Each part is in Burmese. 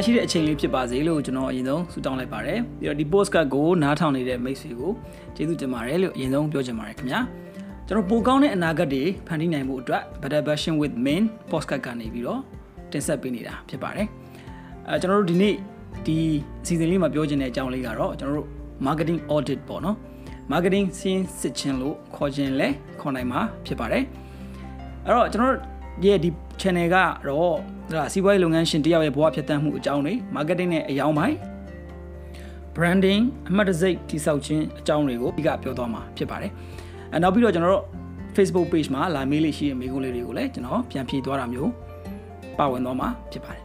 မင်္ဂလာရှိတဲ့အချိန်လေးဖြစ်ပါစေလို့ကျွန်တော်အရင်ဆုံးဆုတောင်းလိုက်ပါတယ်ပြီးတော့ဒီ postcard ကိုနားထောင်နေတဲ့မိတ်ဆွေကိုကျေးဇူးတင်ပါတယ်လို့အရင်ဆုံးပြောချင်ပါတယ်ခင်ဗျာကျွန်တော်ပိုကောင်းတဲ့အနာဂတ်တွေဖန်တီးနိုင်ဖို့အတွက် Better Version with Main postcard ကနေပြီးတော့တင်ဆက်ပေးနေတာဖြစ်ပါတယ်အဲကျွန်တော်တို့ဒီနေ့ဒီအစီအစဉ်လေးမှာပြောချင်တဲ့အကြောင်းလေးကတော့ကျွန်တော်တို့ marketing audit ပေါ့နော် marketing စင်းစစ်ချင်းလို့ခေါ်ခြင်းလဲခေါ်နိုင်မှာဖြစ်ပါတယ်အဲ့တော့ကျွန်တော်တို့ ရဲ့ဒီ channel ကတော့ဒါစီးပွားရေးလုပ်ငန်းရှင်တယောက်ရဲ့ဘဝဖြတ်သန်းမှုအကြောင်းတွေ marketing နဲ့အယောင်းပိုင်း branding အမှတ်တစိတ်တိစောက်ခြင်းအကြောင်းတွေကိုအဓိကပြောသွားမှာဖြစ်ပါတယ်အဲနောက်ပြီးတော့ကျွန်တော်တို့ Facebook page မှာလာမေးလေးရှိတဲ့မေးခွန်းလေးတွေကိုလည်းကျွန်တော်ပြန်ဖြေသွားတာမျိုးပါဝင်သွားမှာဖြစ်ပါတယ်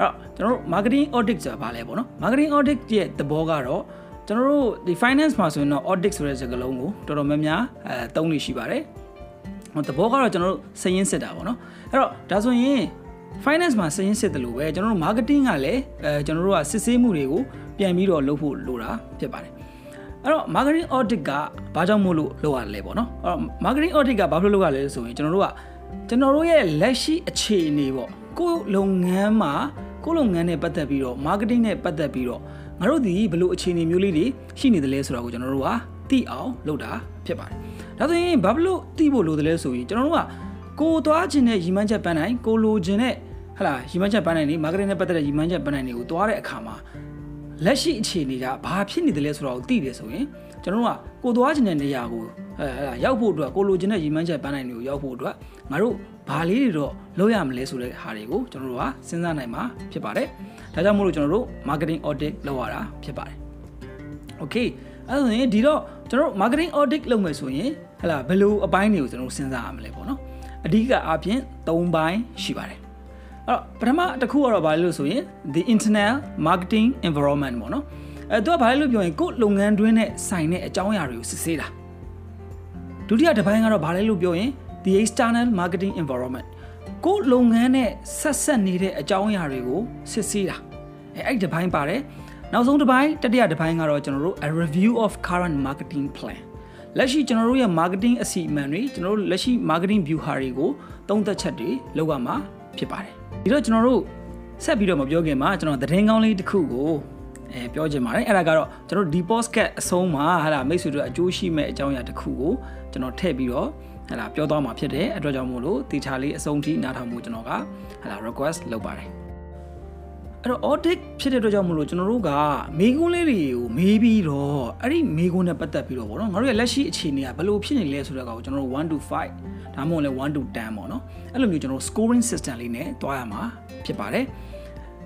အဲ့တော့ကျွန်တော်တို့ marketing audit ဆိုတာဘာလဲပေါ့နော် marketing audit ရဲ့သဘောကတော့ကျွန်တော်တို့ဒီ finance မှာဆိုရင်တော့ audit ဆိုတဲ့စကားလုံးကိုတော်တော်များများအဲသုံးလို့ရှိပါတယ် ဟိုသဘောကတော့ကျွန်တော်တို့စည်ရင်းစစ်တာပေါ့နော်အဲ့တော့ဒါဆိုရင် finance မှာစည်ရင်းစစ်တယ်လို့ပဲကျွန်တော်တို့ marketing ကလည်းအဲကျွန်တော်တို့ကစစ်ဆေးမှုတွေကိုပြန်ပြီးတော့လုပ်ဖို့လိုတာဖြစ်ပါတယ်အဲ့တော့ marketing audit ကဘာကြောင့်မို့လို့လုပ်ရလဲပေါ့နော်အဲ့တော့ marketing audit ကဘာဖြစ်လို့လုပ်ရလဲဆိုရင်ကျွန်တော်တို့ကကျွန်တော်တို့ရဲ့လက်ရှိအခြေအနေပေါ့ကိုယ်လုပ်ငန်းမှာကိုယ်လုပ်ငန်းနဲ့ပတ်သက်ပြီးတော့ marketing နဲ့ပတ်သက်ပြီးတော့ငါတို့ဒီဘလို့အခြေအနေမျိုးလေးတွေရှိနေတယ်လဲဆိုတော့ကိုကျွန်တော်တို့ကသိအောင်လုပ်တာဖြစ်ပါတယ် ဒါဆိုရင်ဘာဖြစ်လို့သိဖို့လိုတယ်လဲဆိုရင်ကျွန်တော်တို့ကကိုသွားခြင်းနဲ့ရီမန်းချက်ပန်းနိုင်ကိုလိုခြင်းနဲ့ဟလာရီမန်းချက်ပန်းနိုင်နေ marketing နဲ့ပတ်သက်တဲ့ရီမန်းချက်ပန်းနိုင်တွေကိုသွားတဲ့အခါမှာလက်ရှိအခြေအနေကဘာဖြစ်နေတယ်လဲဆိုတော့သိတယ်ဆိုရင်ကျွန်တော်တို့ကကိုသွားခြင်းတဲ့နေရာကိုအဲဟလာရောက်ဖို့အတွက်ကိုလိုခြင်းတဲ့ရီမန်းချက်ပန်းနိုင်တွေကိုရောက်ဖို့အတွက်ငါတို့ဘာလေးတွေတော့လုပ်ရမလဲဆိုတဲ့ဟာတွေကိုကျွန်တော်တို့ကစဉ်းစားနိုင်မှာဖြစ်ပါတယ်ဒါကြောင့်မို့လို့ကျွန်တော်တို့ marketing audit လုပ်ရတာဖြစ်ပါတယ် okay အဲ့ဒါဆိုရင်ဒီတော့ကျွန်တော်တို့ marketing audit လုပ်မယ်ဆိုရင် ဟလာဘယ်လိုအပိုင်းတွေကိုကျွန်တော်တို့စဉ်းစားရမလဲပေါ့နော်အဓိကအားဖြင့်၃ပိုင်းရှိပါတယ်အဲ့တော့ပထမတစ်ခုကတော့ဘာလဲလို့ဆိုရင် the internal marketing environment ပေါ့နော်အဲသူကဘာလဲလို့ပြောရင်ကိုယ်လုပ်ငန်းတွင်းနဲ့ဆိုင်တဲ့အကြောင်းအရာတွေကိုစစ်ဆေးတာဒုတိယတစ်ပိုင်းကတော့ဘာလဲလို့ပြောရင် the external marketing environment ကိုယ်လုပ်ငန်းနဲ့ဆက်ဆက်နေတဲ့အကြောင်းအရာတွေကိုစစ်ဆေးတာအဲအဲ့ဒီတစ်ပိုင်းပါတယ်နောက်ဆုံးတစ်ပိုင်းတတိယတစ်ပိုင်းကတော့ကျွန်တော်တို့ a review of current marketing plan လက်ရှိကျွန်တော်တို့ရဲ့ marketing အစီအမံတွေကျွန်တော်တို့လက်ရှိ marketing view ဟာတွေကိုသုံးသက်ချက်တွေလောက်ရမှာဖြစ်ပါတယ်ဒီတော့ကျွန်တော်တို့ဆက်ပြီးတော့မပြောခင်မှာကျွန်တော်သတင်းကောင်းလေးတစ်ခုကိုအဲပြောချင်ပါတယ်အဲ့ဒါကတော့ကျွန်တော်ဒီ podcast အဆုံးမှာဟာလာမိတ်ဆွေတို့အကျိုးရှိမဲ့အကြောင်းအရာတစ်ခုကိုကျွန်တော်ထည့်ပြီးတော့ဟာလာပြောသွားမှာဖြစ်တယ်အတွက်ကြောင့်မို့လို့တေချာလေးအဆုံးထိနားထောင်မှုကျွန်တော်ကဟာလာ request လုပ်ပါတယ် အဲ့တော့ audit ဖြစ်တဲ့အတွက်ကြောင့်မလို့ကျွန်တော်တို့ကမေးခွန်းလေးတွေကိုမေးပြီးတော့အဲ့ဒီမေးခွန်းနဲ့ပတ်သက်ပြီးတော့ဗောနော်ငါတို့ရဲ့လက်ရှိအခြေအနေကဘယ်လိုဖြစ်နေလဲဆိုတော့ကောင်ကျွန်တော်တို့1 to 5ဒါမှမဟုတ်လည်း1 to 10ပေါ့နော်အဲ့လိုမျိုးကျွန်တော်တို့ scoring system လေးနဲ့တွားရမှာဖြစ်ပါတယ်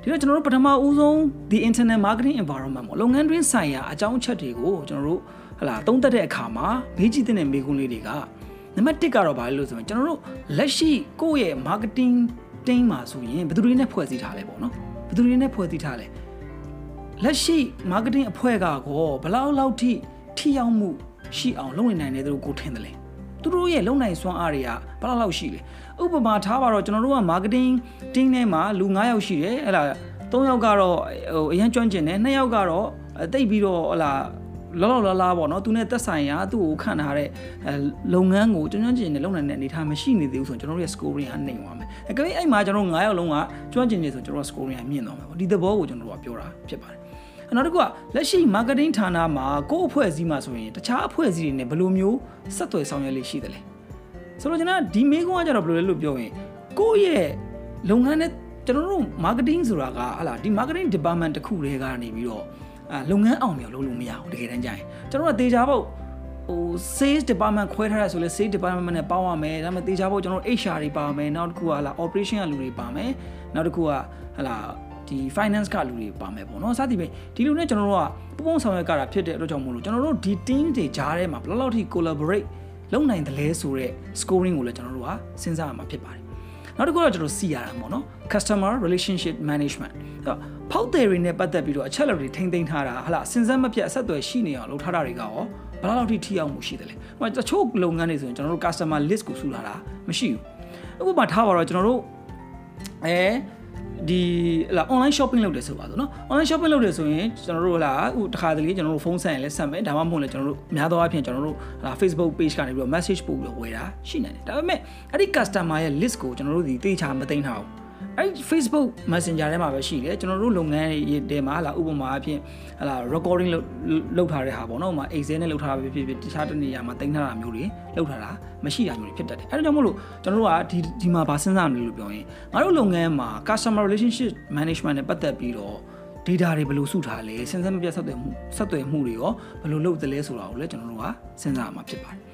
ဒီတော့ကျွန်တော်တို့ပထမဦးဆုံး the internet marketing environment ပေါ့လုပ်ငန်းတွင်းဆိုင်ရာအကြောင်းအချက်တွေကိုကျွန်တော်တို့ဟလာသုံးသပ်တဲ့အခါမှာမေးကြည့်တဲ့မေးခွန်းလေးတွေကနံပါတ်1ကတော့ဘာလဲလို့ဆိုရင်ကျွန်တော်တို့လက်ရှိကိုယ့်ရဲ့ marketing team မှာဆိုရင်ဘယ်သူတွေနဲ့ဖွဲ့စည်းထားလဲပေါ့နော် ဘယ်သူတွေနဲ့ဖွဲ့စည်းထားလဲလက်ရှိ marketing အဖွဲ့ကကောဘလောက်လောက်ထိထိရောက်မှုရှိအောင်လုပ်နေနိုင်တယ်သူတို့ကိုထင်တယ်လေသူတို့ရဲ့လုံနိုင်စွမ်းအားတွေကဘလောက်လောက်ရှိလဲဥပမာထားပါတော့ကျွန်တော်တို့က marketing team ထဲမှာလူ9ယောက်ရှိတယ်အဲ့ဒါ3ယောက်ကတော့ဟိုအရန်ကျွမ်းကျင်တယ်2ယောက်ကတော့တိတ်ပြီးတော့ဟလာ လောလောလားလားပေါ့နော်သူနဲ့သက်ဆိုင်ရာသူ့ကိုခံထားတဲ့လုပ်ငန်းကိုကျွမ်းကျွမ်းကျင်ကျင်နဲ့လုပ်နိုင်တဲ့အနေအထားမရှိနေသေးဘူးဆိုရင်ကျွန်တော်တို့ရဲ့ scoring ကနှိမ်သွားမယ်။အကယ်၍အဲ့မှာကျွန်တော်တို့9ယောက်လုံးကကျွမ်းကျင်နေဆိုကျွန်တော်တို့ scoring ကမြင့်သွားမယ်ပေါ့။ဒီသဘောကိုကျွန်တော်တို့ကပြောတာဖြစ်ပါတယ်။နောက်တစ်ခုကလက်ရှိ marketing ဌာနမှာကိုယ့်အဖွဲ့အစည်းမှာဆိုရင်တခြားအဖွဲ့အစည်းတွေနဲ့ဘယ်လိုမျိုးဆက်သွယ်ဆောင်ရွက်လေးရှိသလဲ။ဆိုတော့ကျွန်တော်ဒီမေးခွန်းကကြတော့ဘယ်လိုလဲလို့ပြောရင်ကိုယ့်ရဲ့လုပ်ငန်းနဲ့ကျွန်တော်တို့ marketing ဆိုတာကဟလာဒီ marketing department တစ်ခုတည်းကနေပြီးတော့အာ လုပ်ငန်းအောင်မြောင်လုပ်လို့မရဘူးတကယ်တမ်းကျရင်ကျွန်တော်တို့ကတေချာဖို့ဟို sales department ခွဲထားရဆိုလဲ sales department နဲ့ပေါင်းရမယ်ဒါပေမဲ့တေချာဖို့ကျွန်တော်တို့ HR တွေပါမယ်နောက်တစ်ခုကဟာ operation ကလူတွေပါမယ်နောက်တစ်ခုကဟာလာဒီ finance ကလူတွေပါမယ်ပေါ့နော်စသည်ဖြင့်ဒီလိုနဲ့ကျွန်တော်တို့ကပုံပုံဆောင်ရွက်ကြတာဖြစ်တဲ့အတွက်ကြောင့်မို့လို့ကျွန်တော်တို့ဒီ team တွေကြားထဲမှာဘယ်လောက်ထိ collaborate လုပ်နိုင်တယ်လဲဆိုတော့ scoring ကိုလည်းကျွန်တော်တို့ကစဉ်းစားရမှာဖြစ်ပါတယ် နောက်တစ်ခုတော့ကျွန်တော် CRM ပေါ့နော် customer relationship management အဲ့တော့ဖောက်တယ်တွေနဲ့ပတ်သက်ပြီးတော့အချက်အလက်တွေထိမ့်သိမ်းထားတာဟာလားစဉ်ဆက်မပြတ်အဆက်အသွယ်ရှိနေအောင်လုပ်ထားတာတွေကရောဘယ်လောက်ထိထိရောက်မှုရှိတယ်လဲဟိုတချို့လုပ်ငန်းတွေဆိုရင်ကျွန်တော်တို့ customer list ကိုစုလာတာမရှိဘူးဥပမာထားပါတော့ကျွန်တော်တို့အဲ ဒီဟလာ online shopping လုပ်တယ်ဆိုပါဆိုနော် online shopping လုပ်တယ်ဆိုရင်ကျွန်တော်တို့ဟလာဟိုတခါတလေကျွန်တော်တို့ဖုန်းဆက်ရင်လည်းဆက်မယ်ဒါမှမဟုတ်လည်းကျွန်တော်တို့များသောအားဖြင့်ကျွန်တော်တို့ဟလာ Facebook page ကနေပြီးတော့ message ပို့ပြီးတော့ဝယ်တာရှိနိုင်တယ်ဒါပေမဲ့အဲ့ဒီ customer ရဲ့ list ကိုကျွန်တော်တို့ဒီတေချာမသိမ်းထားဘူး အဲ့ Facebook Messenger ထဲမှာပဲရှိတယ်ကျွန်တော်တို့လုပ်ငန်းတွေထဲမှာဟာလာဥပမာအဖြစ်ဟာလာ recording လုပ်လုပ်ထားတဲ့ဟာပေါ့နော်ဥပမာ Excel နဲ့လုပ်ထားတာဖြစ်ဖြစ်တခြားတနေရာမှာတင်ထားတာမျိုးတွေလုပ်ထားတာမရှိတာမျိုးတွေဖြစ်တတ်တယ်အဲ့ဒါကြောင့်မို့လို့ကျွန်တော်တို့ကဒီဒီမှာဗာစဉ်းစားမလို့လို့ပြောရင်ငါတို့လုပ်ငန်းမှာ customer relationship management နဲ့ပတ်သက်ပြီးတော့ data တွေဘယ်လိုစုထားလဲစဉ်ဆက်မပြတ်ဆက်သွယ်မှုဆက်သွယ်မှုတွေရောဘယ်လိုလုပ်သလဲဆိုတာကိုလည်းကျွန်တော်တို့ကစဉ်းစားရမှာဖြစ်ပါတယ်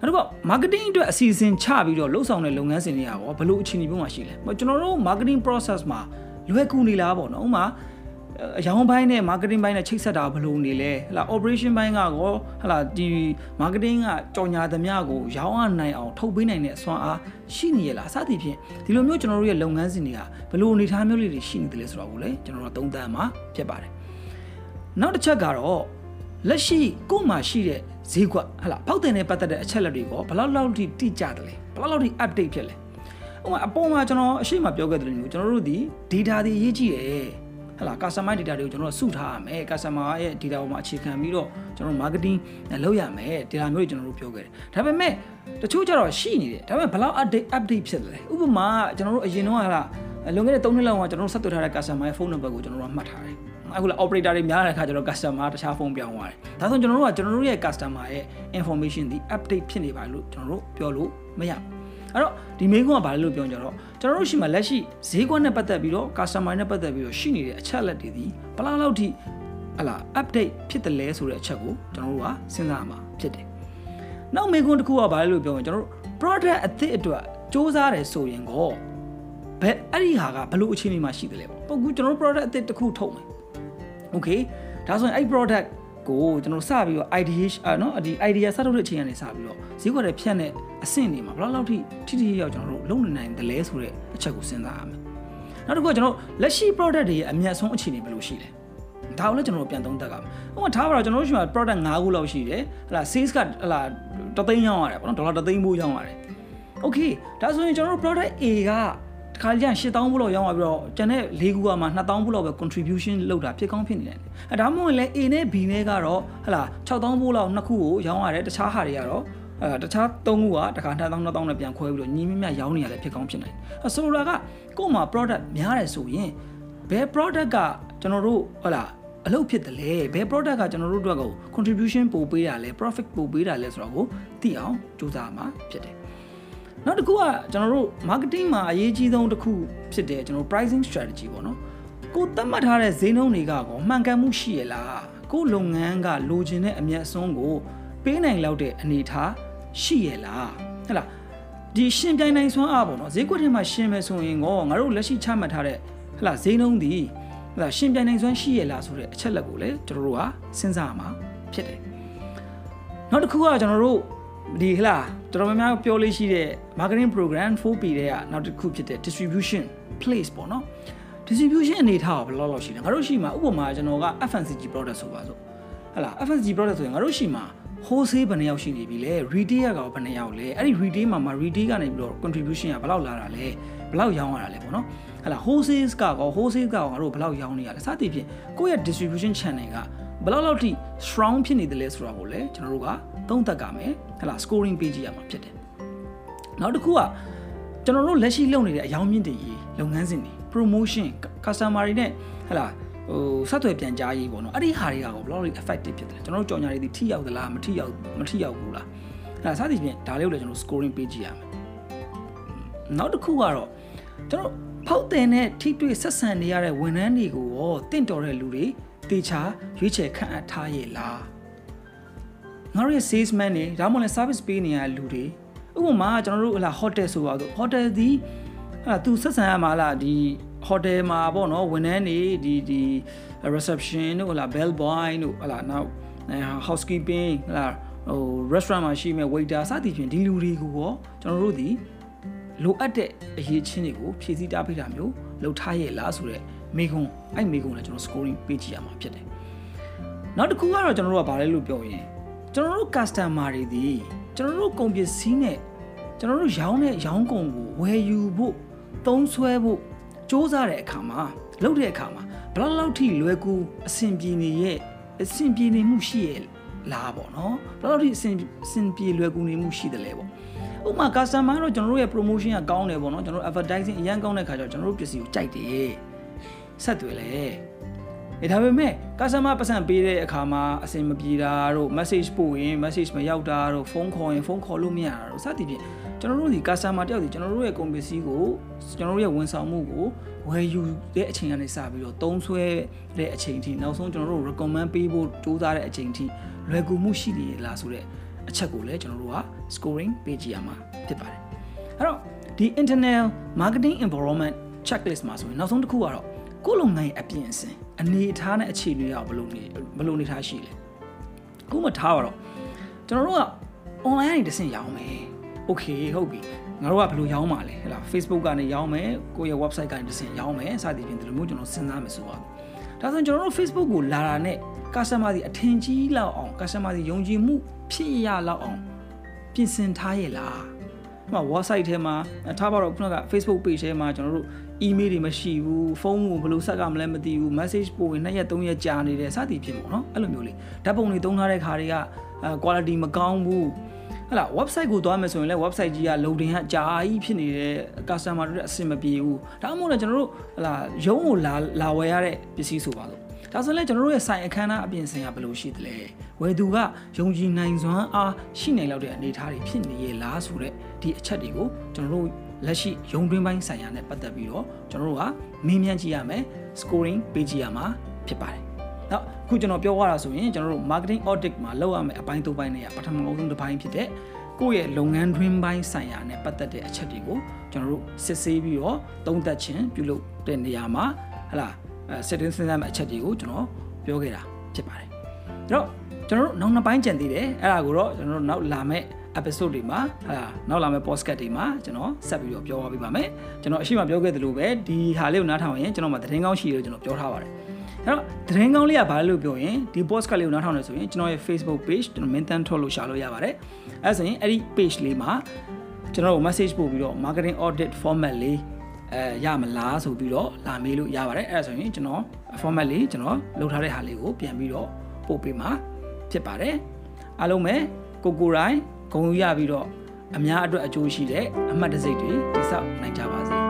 နောက်တစ်ခု marketing အတွက်အစီအစဉ်ချပြီးတော့လှုပ်ဆောင်တဲ့လုပ်ငန်းစဉ်တွေကရောဘယ်လိုအခြေအနေမျိုးမှာရှိလဲကျွန်တော်တို့ marketing process မှာလွယ်ကူနေလားပေါ့နော်ဥပမာအရောင်းပိုင်းနဲ့ marketing ပိုင်းနဲ့ချိတ်ဆက်တာဘယ်လိုနေလဲဟလာ operation ပိုင်းကရောဟလာဒီ marketing ကကြော်ညာသမျှကိုရောင်းရနိုင်အောင်ထုတ်ပေးနိုင်တဲ့အစွမ်းအားရှိနေရလားစသဖြင့်ဒီလိုမျိုးကျွန်တော်တို့ရဲ့လုပ်ငန်းစဉ်တွေကဘယ်လိုအနေအထားမျိုးလေးတွေရှိနေတယ်လဲဆိုတော့ကိုလည်းကျွန်တော်တို့သုံးသပ်မှာဖြစ်ပါတယ်နောက်တစ်ချက်ကတော့လက်ရှိကို့မှာရှိတဲ့ ဈေးကွက်ဟလာဖောက်တင်နဲ့ပတ်သက်တဲ့အချက်လက်တွေကိုဘယ်လောက်လောက်ထိတိကျတယ်လဲဘယ်လောက်လောက်ထိ update ဖြစ်လဲဥပမာအပေါ်မှာကျွန်တော်အရှိမပြောခဲ့တဲ့လိုမျိုးကျွန်တော်တို့ဒီ data တွေရေးကြည့်တယ်ဟလာ customer data တွေကိုကျွန်တော်တို့စုထားရမယ် customer ရဲ့ data ပေါ်မှာအခြေခံပြီးတော့ကျွန်တော်တို့ marketing လုပ်ရမယ် data မျိုးတွေကျွန်တော်တို့ပြောခဲ့တယ်ဒါပေမဲ့တချို့ကျတော့ရှိနေတယ်ဒါပေမဲ့ဘယ်လောက် update update ဖြစ်တယ်လဲဥပမာကျွန်တော်တို့အရင်တော့ဟလာလွန်ခဲ့တဲ့3နှစ်လောက်ကကျွန်တော်တို့ဆက်သွယ်ထားတဲ့ customer ရဲ့ဖုန်းနံပါတ်ကိုကျွန်တော်တို့မှတ်ထားတယ် အခုလာ operator တွေများတဲ့အခါကျတော့ customer တခြားဖုန်းပြောင်းသွားတယ်ဒါဆိုကျွန်တော်တို့ကကျွန်တော်တို့ရဲ့ customer ရဲ့ information ဒီ update ဖြစ်နေပါလို့ကျွန်တော်တို့ပြောလို့မရဘူးအဲ့တော့ဒီမိကုန်းကဘာလဲလို့ပြောကြတော့ကျွန်တော်တို့ရှိမှလက်ရှိဈေးကွက်နဲ့ပတ်သက်ပြီးတော့ customer နဲ့ပတ်သက်ပြီးတော့ရှိနေတဲ့အချက်လက်တွေဒီဘလားလောက်ထိဟလာ update ဖြစ်တယ်လဲဆိုတဲ့အချက်ကိုကျွန်တော်တို့ကစဉ်းစားရမှာဖြစ်တယ်နောက်မိကုန်းတစ်ခုကဘာလဲလို့ပြောရင်ကျွန်တော်တို့ product အသစ်အတွက်စ조사တယ်ဆိုရင်ကိုဘယ်အဲ့ဒီဟာကဘလို့အခြေအနေမှာရှိတယ်လဲပေါ့ပုတ်ကူကျွန်တော်တို့ product အသစ်တစ်ခုထုတ်မယ် okay ဒါဆိုရင်အဲ့ product ကိုကျွန်တော်စပြီးတော့ idea อ่ะเนาะဒီ idea စထုတ်တဲ့အချိန်ကနေစပြီးတော့ဈေးကွက်တွေဖြတ်တဲ့အဆင့်တွေမှာဘယ်လောက်လောက်ထိထိထိရောက်ကျွန်တော်တို့လုံနေနိုင်တယ်လဲဆိုတဲ့အချက်ကိုစဉ်းစားရမယ်နောက်တစ်ခုကကျွန်တော်လက်ရှိ product တွေရဲ့အမြတ်ဆုံးအခြေအနေဘယ်လိုရှိလဲဒါကိုလည်းကျွန်တော်တို့ပြန်သုံးသပ်ကြပါမယ်ဥပမာထားပါတော့ကျွန်တော်တို့ရှိမှာ product 5ခုလောက်ရှိတယ်ဟလာ sales ကဟလာတသိန်းရောင်းရတယ်ပေါ့နော်ဒေါ်လာတသိန်းပိုးရောင်းရတယ် okay ဒါဆိုရင်ကျွန်တော်တို့ product A က တခါကျရင်8000ဘူးလောက်ရောင်းသွားပြီးတော့ကျန်တဲ့၄ခုကမှ2000ဘူးလောက်ပဲ contribution လုပ်တာဖြစ်ကောင်းဖြစ်နေတယ်အဲဒါမှမဟုတ်လည်း A နဲ့ B နဲ့ကတော့ဟလာ6000ဘူးလောက်နှစ်ခုကိုရောင်းရတယ်တခြားဟာတွေကတော့အဲတခြား၃ခုကတခါ2000 2000နဲ့ပြန်ခွဲပြီးတော့ညီမမြရောင်းနေရတယ်ဖြစ်ကောင်းဖြစ်နိုင်တယ်ဆိုလိုတာကကို့မှာ product များတယ်ဆိုရင်ဘယ် product ကကျွန်တော်တို့ဟလာအလုပ်ဖြစ်တယ်လေဘယ် product ကကျွန်တော်တို့အတွက်ကို contribution ပို့ပေးတာလဲ profit ပို့ပေးတာလဲဆိုတော့ကိုသိအောင်စူးစမ်းမှာဖြစ်တယ် နောက်တစ်ခုကကျွန်တော်တို့ marketing မှာအရေးကြီးဆုံးတစ်ခုဖြစ်တဲ့ကျွန်တော် pricing strategy ပေါ့နော်ကိုသတ်မှတ်ထားတဲ့ဈေးနှုန်းတွေကကောမှန်ကန်မှုရှိရလားကိုလုပ်ငန်းကလိုချင်တဲ့အမြတ်အစွန်းကိုပေးနိုင်လောက်တဲ့အနေအထားရှိရလားဟဲ့လားဒီရှင်ပြိုင်နိုင်စွမ်းအားပေါ့နော်ဈေးကွက်ထဲမှာရှင်မယ်ဆိုရင်ကောငါတို့လက်ရှိချမှတ်ထားတဲ့ဟဲ့လားဈေးနှုန်းဒီဟဲ့လားရှင်ပြိုင်နိုင်စွမ်းရှိရလားဆိုတဲ့အချက်လက်ကိုလည်းကျွန်တော်တို့ကစဉ်းစားရမှာဖြစ်တယ်နောက်တစ်ခုကကျွန်တော်တို့ ဒီဟလာတော်တော်များများပြောလို့ရှိတဲ့ marketing program 4P တဲ့ကနောက်တစ်ခုဖြစ်တဲ့ distribution place ပေါ့နော် distribution အနေထားကဘယ်လောက်လောက်ရှိလဲငါတို့ရှိမှာဥပမာကျွန်တော်က FMCG product ဆိုပါစို့ဟလာ FMCG product ဆိုရင်ငါတို့ရှိမှာ wholesale ဘယ်နှယောက်ရှိနေပြီလဲ retail ကဘယ်နှယောက်လဲအဲ့ဒီ retail မှာမှာ retail ကနေပြီးတော့ contribution ကဘယ်လောက်လာတာလဲဘယ်လောက်ရောင်းရတာလဲပေါ့နော်ဟလာ wholesale ကကော wholesale ကကောငါတို့ဘယ်လောက်ရောင်းနေရလဲစသဖြင့်ကိုယ့်ရဲ့ distribution channel က ဘယ်လောက်လောက်ထိ strong ဖြစ်နေတယ်လဲဆိုတာကိုလည်းကျွန်တော်တို့ကသုံးသပ်ကြမယ်ဟလာ scoring ပေးကြည့်ရမှာဖြစ်တယ်နောက်တစ်ခုကကျွန်တော်တို့လက်ရှိလုပ်နေတဲ့အယောင်မြင့်တည်ရေးလုပ်ငန်းစဉ်တွေ promotion customer တွေနဲ့ဟလာဟိုဆက်သွယ်ပြန်ကြားရေးပေါ့နော်အဲ့ဒီဟာတွေကဘယ်လောက် effective ဖြစ်တယ်ကျွန်တော်တို့ကြော်ညာတွေဒီထိရောက်သလားမထိရောက်မထိရောက်ဘူးလားအဲ့ဒါစသဖြင့်ဒါလေးကိုလည်းကျွန်တော် scoring ပေးကြည့်ရမယ်နောက်တစ်ခုကတော့ကျွန်တော်ဖောက်တင်တဲ့ထိတွေ့ဆက်ဆံနေရတဲ့ဝန်ထမ်းတွေကိုရောတင့်တော်တဲ့လူတွေ တေချာရွေးချယ်ခန့်အပ်ထားရဲ့လားငါတို့ရဲ့ salesman တွေဒါမှမဟုတ် service ပေးနေရတဲ့လူတွေဥပမာကျွန်တော်တို့ဟလာ hotel ဆိုပါတော့ hotel ဒီဟလာသူဆက်ဆံရမှာလားဒီ hotel မှာပေါ့နော်ဝန်ထမ်းတွေဒီဒီ reception တို့ဟလာ bell boy တို့ဟလာနောက် housekeeping ဟလာဟို restaurant မှာရှိမဲ့ waiter စသည်ဖြင့်ဒီလူတွေကိုရောကျွန်တော်တို့ဒီလိုအပ်တဲ့အရေးချင်းတွေကိုဖြည့်ဆည်းတားပေးတာမျိုးလုပ်ထားရဲ့လားဆိုတော့ မေကွန်အဲ့မေကွန်လည်းကျွန်တော် scoring ပေးကြည့်ရမှာဖြစ်တယ်နောက်တစ်ခုကတော့ကျွန်တော်တို့ကဗာလဲလို့ပြောရင်ကျွန်တော်တို့ customer တွေဒီကျွန်တော်တို့ကုန်ပစ္စည်းနဲ့ကျွန်တော်တို့ရောင်းတဲ့ရောင်းကုန်ကိုဝယ်ယူဖို့သုံးဆွဲဖို့စ조사တဲ့အခါမှာလုပ်တဲ့အခါမှာဘယ်လောက်ထိလွယ်ကူအဆင်ပြေနေရဲ့အဆင်ပြေနေမှုရှိရဲ့လားပေါ့နော်ဘယ်လောက်ထိအဆင်အဆင်ပြေလွယ်ကူနေမှုရှိတယ်လဲပေါ့ဥဥပမာ customer တော့ကျွန်တော်တို့ရဲ့ promotion ကကောင်းတယ်ပေါ့နော်ကျွန်တော်တို့ advertising အရန်ကောင်းတဲ့ခါကျတော့ကျွန်တော်တို့ပစ္စည်းကိုကြိုက်တယ် ဆက်သွယ်လေအဲဒါပေမဲ့ customer ပတ်စံပေးတဲ့အခါမှာအဆင်မပြေတာတို့ message ပို့ရင် message မရောက်တာတို့ဖုန်းခေါ်ရင်ဖုန်းခေါ်လို့မရတာတို့စသဖြင့်ကျွန်တော်တို့ဒီ customer တယောက်ဒီကျွန်တော်တို့ရဲ့ကုန်ပစ္စည်းကိုကျွန်တော်တို့ရဲ့ဝန်ဆောင်မှုကိုဝယ်ယူတဲ့အချိန်ကနေစပြီးတော့သုံးဆွဲတဲ့အချိန်ထိနောက်ဆုံးကျွန်တော်တို့ recommend ပေးဖို့ကြိုးစားတဲ့အချိန်ထိလွယ်ကူမှုရှိနေလားဆိုတဲ့အချက်ကိုလည်းကျွန်တော်တို့က scoring ပေးကြည့်ရမှာဖြစ်ပါတယ်အဲ့တော့ဒီ internal marketing environment checklist မှာဆိုရင်နောက်ဆုံးတစ်ခုကတော့ ကိုယ်လုံနိုင်အပြင်အစင်အနေအထားနဲ့အခြေအနေရောက်ဘယ်လိုနေဘယ်လိုနေထားရှိလဲအခုမှထားပါတော့ကျွန်တော်တို့က online ကနေတစ်ဆင့်ရောင်းမယ် okay ဟုတ်ပြီငါတို့ကဘယ်လိုရောင်းမှာလဲဟဲ့လား Facebook ကနေရောင်းမယ်ကိုယ့်ရဲ့ website ကနေတစ်ဆင့်ရောင်းမယ်စသည်ဖြင့်ဒီလိုမျိုးကျွန်တော်စဉ်းစားမယ်ဆိုပါဒါဆိုရင်ကျွန်တော်တို့ Facebook ကိုလာတာနဲ့ customer တွေအထင်ကြီးလောက်အောင် customer တွေယုံကြည်မှုဖြစ်ရလောက်အောင်ပြင်ဆင်ထားရဲ့လားဟို website ထဲမှာထားပါတော့ခုနက Facebook page ထဲမှာကျွန်တော်တို့ email တွေမရှိဘူးဖုန်းကိုဘယ်လိုဆက်ကမလဲမသိဘူး message ပို့ရင်2ရက်3ရက်ကြာနေတယ်စသည်ဖြင့်ပေါ့နော်အဲ့လိုမျိုးလေးဓာတ်ပုံတွေသုံးထားတဲ့ခါတွေက quality မကောင်းဘူးဟလာ website ကိုသွားမယ်ဆိုရင်လည်း website ကြီးက loading ကကြာကြီးဖြစ်နေတယ် customer တွေအဆင်မပြေဘူးဒါမှမဟုတ်လည်းကျွန်တော်တို့ဟလာရုံးကိုလာလာဝယ်ရတဲ့ပစ္စည်းဆိုပါလို့ဒါဆိုလည်းကျွန်တော်တို့ရဲ့ဆိုင်အခမ်းအနားအပြင်ဆင်ကဘယ်လိုရှိသလဲဝယ်သူကယုံကြည်နိုင်စွမ်းအားရှိနိုင်လောက်တဲ့အနေအထားတွေဖြစ်နေရလားဆိုတဲ့ဒီအချက်တွေကိုကျွန်တော်တို့ လက်ရှိရုံတွင်းပိုင်းဆိုင်ရာနဲ့ပတ်သက်ပြီးတော့ကျွန်တော်တို့ကမေးမြန်းကြည့်ရမယ် scoring ပေးကြည့်ရမှာဖြစ်ပါတယ်။နောက်အခုကျွန်တော်ပြောရတာဆိုရင်ကျွန်တော်တို့ marketing audit မှာလောက်ရမယ်အပိုင်း၃ပိုင်းတွေကပထမဆုံးတစ်ပိုင်းဖြစ်တဲ့ကိုယ့်ရဲ့လုပ်ငန်းတွင်းပိုင်းဆိုင်ရာနဲ့ပတ်သက်တဲ့အချက်တွေကိုကျွန်တော်တို့စစ်ဆေးပြီးတော့သုံးသပ်ခြင်းပြုလုပ်တဲ့နေရာမှာဟလာအဲစစ်တင်းစဉ်းစားမယ့်အချက်တွေကိုကျွန်တော်ပြောခဲ့တာဖြစ်ပါတယ်။အဲ့တော့ကျွန်တော်တို့နောက်နှစ်ပိုင်းကြံသေးတယ်အဲ့ဒါကိုတော့ကျွန်တော်တို့နောက်လာမယ့် episode တွေမှာဟာနောက်လာမယ့် podcast တွေမှာကျွန်တော်ဆက်ပြီးတော့ပြောပြပေးပါမယ်ကျွန်တော်အရှိမပြောခဲ့သလိုပဲဒီဟာလေးကိုနားထောင်ရင်ကျွန်တော်မှသတင်းကောင်းရှိလို့ကျွန်တော်ပြောထားပါတယ်အဲ့တော့သတင်းကောင်းလေးကဘာလို့ပြောရင်ဒီ podcast လေးကိုနားထောင်နေဆိုရင်ကျွန်တော်ရဲ့ Facebook page ကျွန်တော် mention ထုတ်လို့ရှာလို့ရပါတယ်အဲ့ဆိုရင်အဲ့ဒီ page လေးမှာကျွန်တော်တို့ message ပို့ပြီးတော့ marketing audit format လေးအဲရမလားဆိုပြီးတော့လာမေးလို့ရပါတယ်အဲ့ဒါဆိုရင်ကျွန်တော် format လေးကျွန်တော်လုပ်ထားတဲ့ဟာလေးကိုပြန်ပြီးတော့ပို့ပေးမှာဖြစ်ပါတယ်အားလုံးပဲကိုကိုရိုင်း ဂုံယူရပြီးတော့အများအတွက်အကျိုးရှိတဲ့အမှတ်တစိတ်တွေတိစောက်နိုင်ကြပါစေ